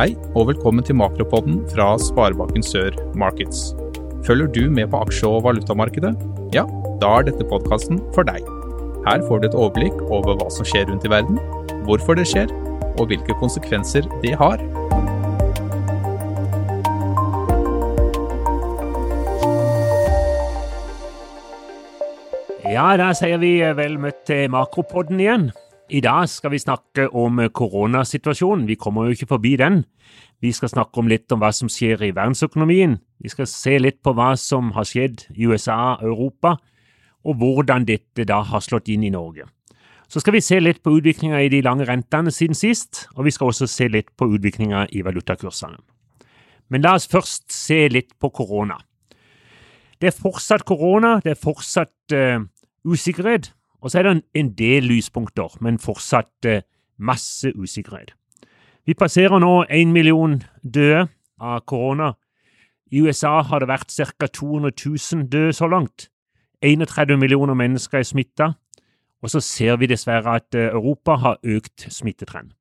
Hei, og velkommen til Makropodden fra Sparebanken Sør Markets. Følger du med på aksje- og valutamarkedet? Ja, da er dette podkasten for deg. Her får du et overblikk over hva som skjer rundt i verden, hvorfor det skjer, og hvilke konsekvenser det har. Ja, da sier vi vel møtt til Makropodden igjen. I dag skal vi snakke om koronasituasjonen. Vi kommer jo ikke forbi den. Vi skal snakke om litt om hva som skjer i verdensøkonomien. Vi skal se litt på hva som har skjedd i USA og Europa, og hvordan dette da har slått inn i Norge. Så skal vi se litt på utviklinga i de lange rentene siden sist, og vi skal også se litt på utviklinga i valutakursene. Men la oss først se litt på korona. Det er fortsatt korona, det er fortsatt uh, usikkerhet, og så er det en, del lyspunkter, men fortsatt uh, masse usikkerhet. Vi passerer nå én million døde av korona. I USA har det vært ca. 200 000 døde så langt. 31 millioner mennesker er smitta, og så ser vi dessverre at Europa har økt smittetrend.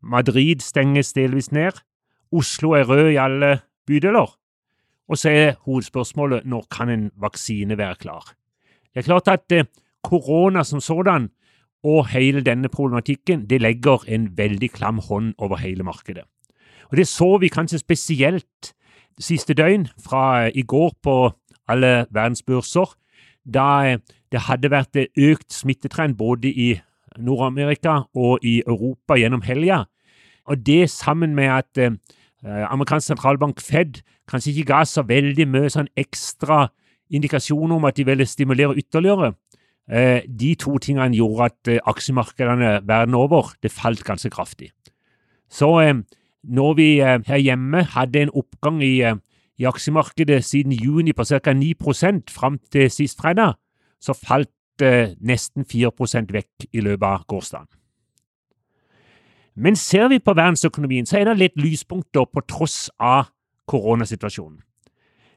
Madrid stenges delvis ned. Oslo er rød i alle bydeler. Og så er hovedspørsmålet når kan en vaksine være klar? Det er klart at eh, korona som sådan og hele denne problematikken det legger en veldig klam hånd over hele markedet. Og Det så vi kanskje spesielt siste døgn, fra i går på alle verdens børser, da det hadde vært økt smittetrend både i Nord-Amerika og i Europa gjennom helga. Og det sammen med at eh, amerikansk sentralbank Fed kanskje ikke ga så veldig mye sånn ekstra indikasjoner om at de ville stimulere ytterligere. Eh, de to tingene gjorde at eh, aksjemarkedene verden over det falt ganske kraftig. Så eh, når vi her hjemme hadde en oppgang i, i aksjemarkedet siden juni på ca. 9% fram til sist fredag, så falt nesten 4% vekk i løpet av gårsdagen. Men ser vi på verdensøkonomien, så er det litt lyspunkter på tross av koronasituasjonen.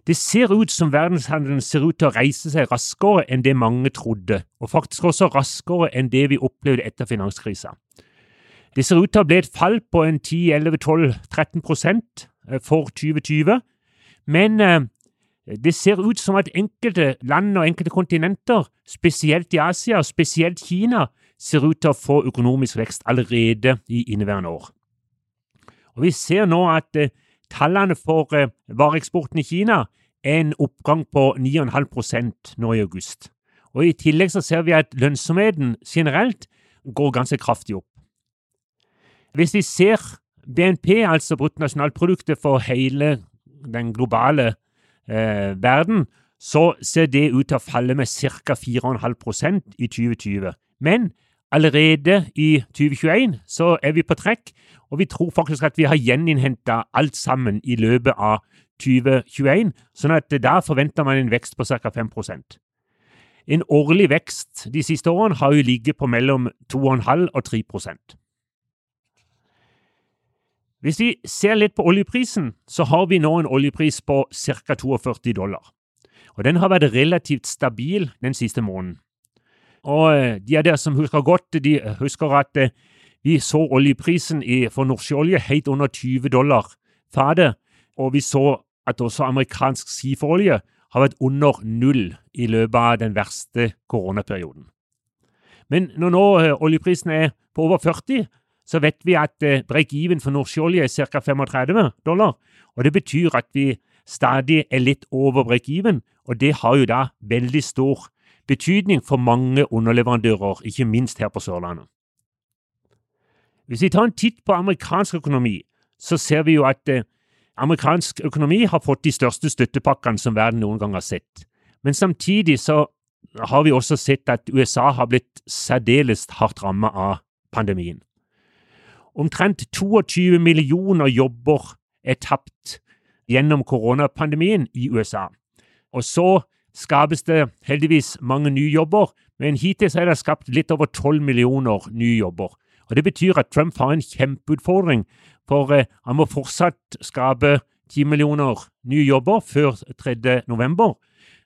Det ser ut som verdenshandelen ser ut til å reise seg raskere enn det mange trodde, og faktisk også raskere enn det vi opplevde etter finanskrisa. Det ser ut til å bli et fall på en 10-11-12-13% for 2020, men eh, det ser ut som at enkelte land og enkelte kontinenter, spesielt i Asia og spesielt Kina, ser ut til å få økonomisk vekst allerede i inneværende år. Og Vi ser nå at eh, Tallene for eh, vareeksporten i Kina er en oppgang på 9,5 nå i august. Og I tillegg så ser vi at lønnsomheten generelt går ganske kraftig opp. Hvis vi ser BNP, altså bruttonasjonalproduktet for hele den globale eh, verden, så ser det ut til å falle med ca. 4,5% i 2020. Men Allerede i 2021 så er vi på trekk, og vi tror faktisk at vi har gjeninnhenta alt sammen i løpet av 2021, sånn at da forventer man en vekst på ca. 5% En årlig vekst de siste årene har jo ligget på mellom 2,5 og 3 Hvis vi ser litt på oljeprisen, så har vi nå en oljepris på ca. 42 dollar. Og den har vært relativt stabil den siste måneden. Og eh, de av dere som husker godt, de husker at eh, vi så oljeprisen for nordsjøolje helt under 20 dollar fatet, og vi så at også amerikansk skiferolje har vært under null i løpet av den verste koronaperioden. Men når nå eh, oljeprisen er på over 40, så vet vi at break-even for nordsjøolje er ca. 35 dollar, og det betyr at vi stadig er litt over break-even, og det har jo da veldig stor betydning for mange underleverandører, ikke minst her på Sørlandet. Hvis vi tar en titt på amerikansk økonomi, så ser vi jo at eh, amerikansk økonomi har fått de største støttepakkene som verden noen gang har sett. Men samtidig så har vi også sett at USA har blitt særdeles hardt rammet av pandemien. Omtrent 22 millioner jobber er tapt gjennom koronapandemien i USA. Og så skapes det heldigvis mange nye jobber, men hittil er det skapt litt over 12 millioner nye jobber. Og Det betyr at Trump har en kjempeutfordring, for eh, han må fortsatt skape 10 millioner nye jobber før 3. november.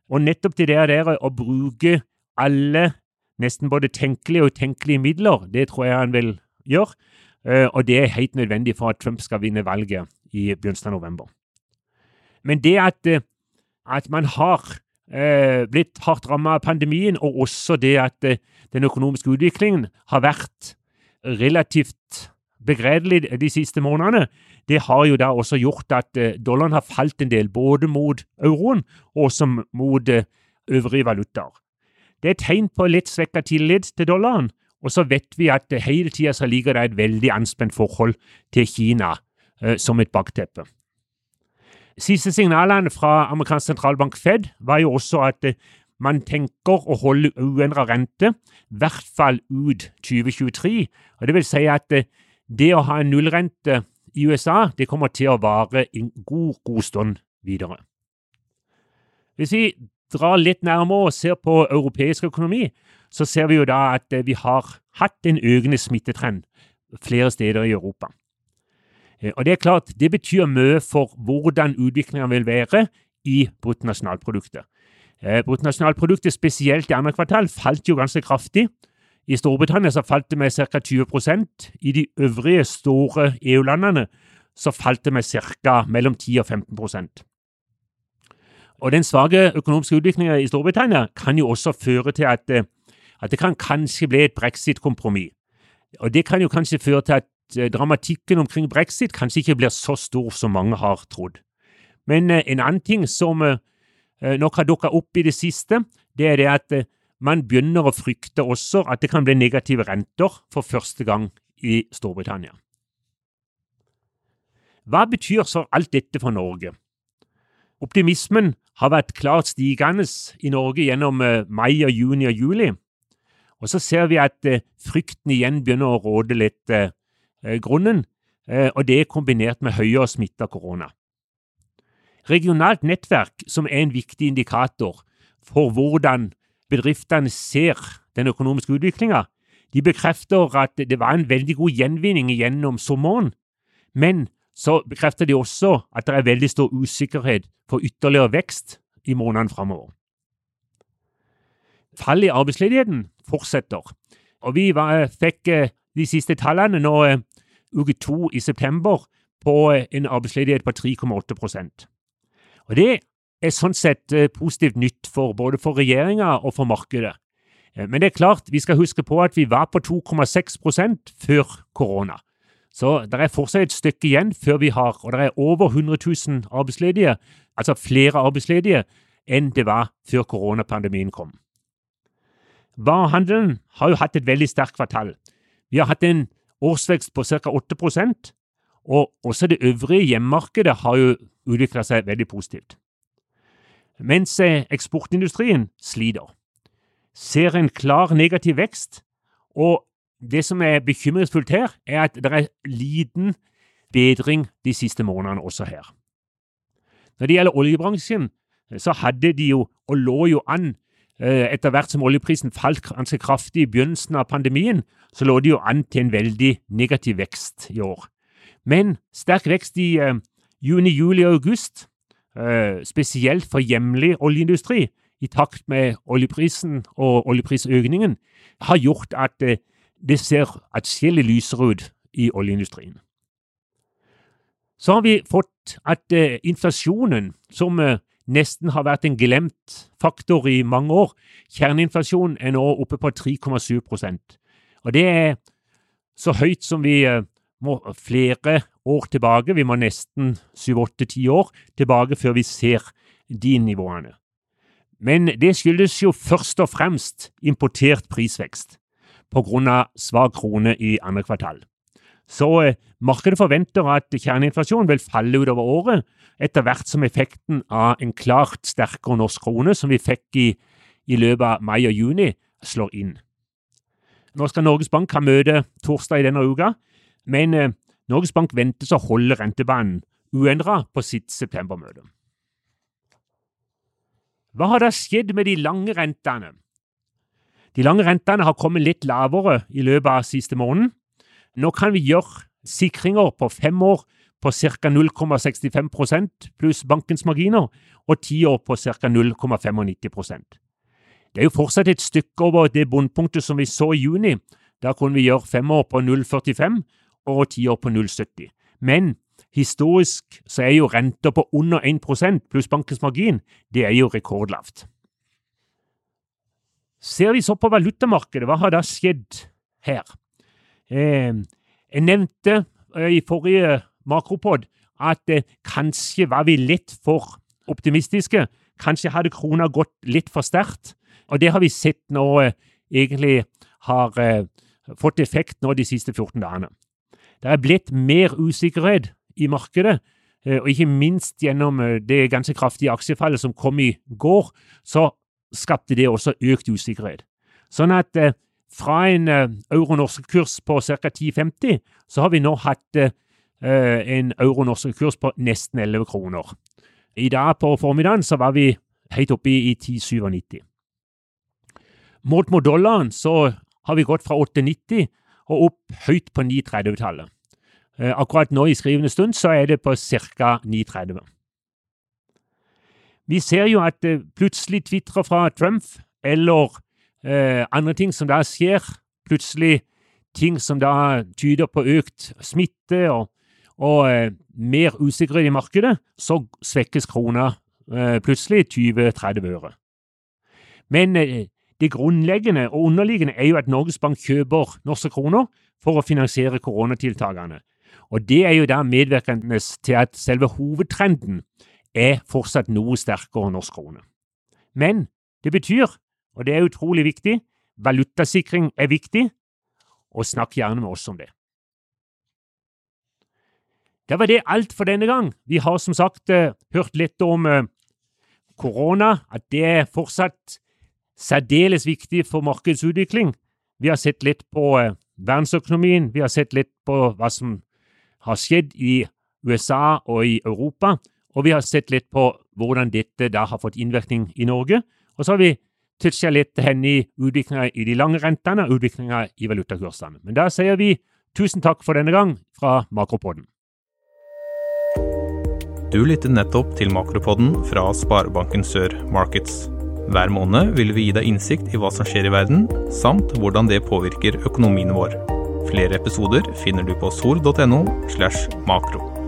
Og nettopp til det der å bruke alle nesten både tenkelige og utenkelige midler, det tror jeg han vil gjøre. og det er helt nødvendig for at Trump skal vinne valget i begynnelsen av november. Men det at, at man har blitt hardt rammet av pandemien, og også det at den økonomiske utviklingen har vært relativt begredelig de siste månedene, det har jo da også gjort at dollaren har falt en del, både mot euroen og også mot øvrige valutaer. Det er et tegn på litt svekka tillit til dollaren, og så vet vi at hele tida ligger det et veldig anspent forhold til Kina eh, som et bakteppe. Siste signalene fra amerikansk sentralbank Fed var jo også at eh, man tenker å holde uendra rente, i hvert fall ut 2023. Og Det vil si at eh, det å ha en nullrente i USA det kommer til å vare en god, god stund videre. Hvis vi drar litt nærmere og ser på europeisk økonomi, så ser vi jo da at eh, vi har hatt en økende smittetrend flere steder i Europa. Eh, og Det er klart, det betyr mye for hvordan utviklingen vil være i bruttonasjonalproduktet. Eh, bruttonasjonalproduktet, spesielt i andre kvartal, falt jo ganske kraftig. I Storbritannia så falt det med ca. 20 I de øvrige store EU-landene så falt det med ca. mellom 10 og 15% og Den svake økonomiske utviklinga i Storbritannia kan jo også føre til at, eh, at det kan kanskje bli et brexit-kompromiss. Og Det kan jo kanskje føre til at dramatikken omkring brexit kanskje ikke blir så stor som mange har trodd. Men eh, en annen ting som nok har dukka opp i det siste, det er det at man begynner å frykte også at det kan bli negative renter for første gang i Storbritannia. Hva betyr så alt dette for Norge? Optimismen har vært klart stigende i Norge gjennom eh, mai, og juni og juli. Og så ser vi at eh, frykten igjen begynner å råde litt eh, grunnen, og det er kombinert med høyere smitte av korona. Regionalt nettverk, som er en viktig indikator for hvordan bedriftene ser den økonomiske utviklinga, de bekrefter at det var en veldig god gjenvinning gjennom sommeren, men så bekrefter de også at det er veldig stor usikkerhet for ytterligere vekst i månedene framover. Fallet i arbeidsledigheten fortsetter, og vi var, fikk eh, de siste tallene nå eh, uke to i september på eh, en arbeidsledighet på 3,8% Og Det er sånn sett positivt nytt for både for regjeringa og for markedet. Men det er klart, vi skal huske på at vi var på 2,6% før korona. Så det er fortsatt et stykke igjen før vi har Og det er over 100 000 arbeidsledige, altså flere arbeidsledige, enn det var før koronapandemien kom. Varehandelen har jo hatt et veldig sterkt kvartal. Vi har hatt en årsvekst på ca. 8% og også det øvrige hjemmemarkedet har jo utvikla seg veldig positivt. Mens eh, eksportindustrien sliter, ser en klar negativ vekst, og det som er bekymringsfullt her, er at det er liten bedring de siste månedene også her. Når det gjelder oljebransjen, så hadde de jo, og lå jo an etter hvert som oljeprisen falt ganske kraftig i begynnelsen av pandemien, så lå det jo an til en veldig negativ vekst i år. Men sterk vekst i eh, juni, juli og august, eh, spesielt for hjemlig oljeindustri, i takt med oljeprisen og oljeprisøkningen, har gjort at eh, det ser atskillig lysere ut i oljeindustrien. Så har vi fått at inflasjonen, som nesten har vært en glemt faktor i mange år, kjerneinflasjonen er nå oppe på 3,7% Og det er så høyt som vi eh, må flere år tilbake. Vi må nesten syv-åtte-ti år tilbake før vi ser de nivåene. Men det skyldes jo først og fremst importert prisvekst på grunn av svak krone i andre kvartal. Så eh, markedet forventer at kjerneinflasjonen vil falle utover året, etter hvert som effekten av en klart sterkere norsk krone, som vi fikk i, i løpet av mai og juni, slår inn. Nå skal Norges Bank ha møte torsdag i denne uka, men eh, Norges Bank ventes å holde rentebanen uendra på sitt septembermøte. Hva har da skjedd med de lange rentene? De lange rentene har kommet litt lavere i løpet av siste måneden. Nå kan vi gjøre sikringer på fem år på ca. 0,65% pluss bankens marginer, og ti år på ca. 0,95% Det er jo fortsatt et stykke over det bunnpunktet som vi så i juni. Da kunne vi gjøre fem år på 0,45 og ti år på 0,70. Men historisk så er jo renter på under 1% pluss bankens margin, det er jo rekordlavt. Ser vi så på valutamarkedet, hva har da skjedd her? Eh, jeg nevnte eh, i forrige makropod at eh, kanskje var vi litt for optimistiske. Kanskje hadde krona gått litt for sterkt. Og det har vi sett nå egentlig har fått effekt nå de siste 14 dagene. Det er blitt mer usikkerhet i markedet, og ikke minst gjennom det ganske kraftige aksjefallet som kom i går, så skapte det også økt usikkerhet. Sånn at fra en eh, euro-norsk kurs på ca. 10,50, så har vi nå hatt en euro-norsk kurs på nesten 11 kroner. I dag på formiddagen så var vi helt oppe i 10,97. Målt mot dollaren så har vi gått fra 8,90 og opp høyt på 9,30-tallet. Eh, akkurat nå i skrivende stund så er det på ca. 9,30. Vi ser jo at plutselig tvitrer fra Trump eller eh, andre ting som da skjer. Plutselig ting som da tyder på økt smitte og, og eh, mer usikkerhet i markedet, så svekkes krona eh, plutselig 20-30 øre. Men eh, det grunnleggende og underliggende er jo at Norges Bank kjøper norske kroner for å finansiere koronatiltakene. Og det er jo da medvirkende til at selve hovedtrenden er fortsatt noe sterkere norsk krone. Men det betyr, og det er utrolig viktig, valutasikring er viktig, og snakk gjerne med oss om det. Det var det alt for denne gang. Vi har som sagt uh, hørt litt om uh, korona, at det er fortsatt særdeles viktig for markedsutvikling. Vi har sett litt på uh, verdensøkonomien, vi har sett litt på hva som har skjedd i USA og i Europa, og vi har sett litt på hvordan dette da har fått innvirkning i Norge. Og så har vi toucha litt hen i utviklinga i de lange rentene og utviklinga i valutakursene. Men da sier vi tusen takk for denne gang fra Makropodden. Du lyttet nettopp til Makropodden fra Sparebanken Sør Markets. Hver måned vil vi gi deg innsikt i hva som skjer i verden, samt hvordan det påvirker økonomien vår. Flere episoder finner du på sor.no slash makro.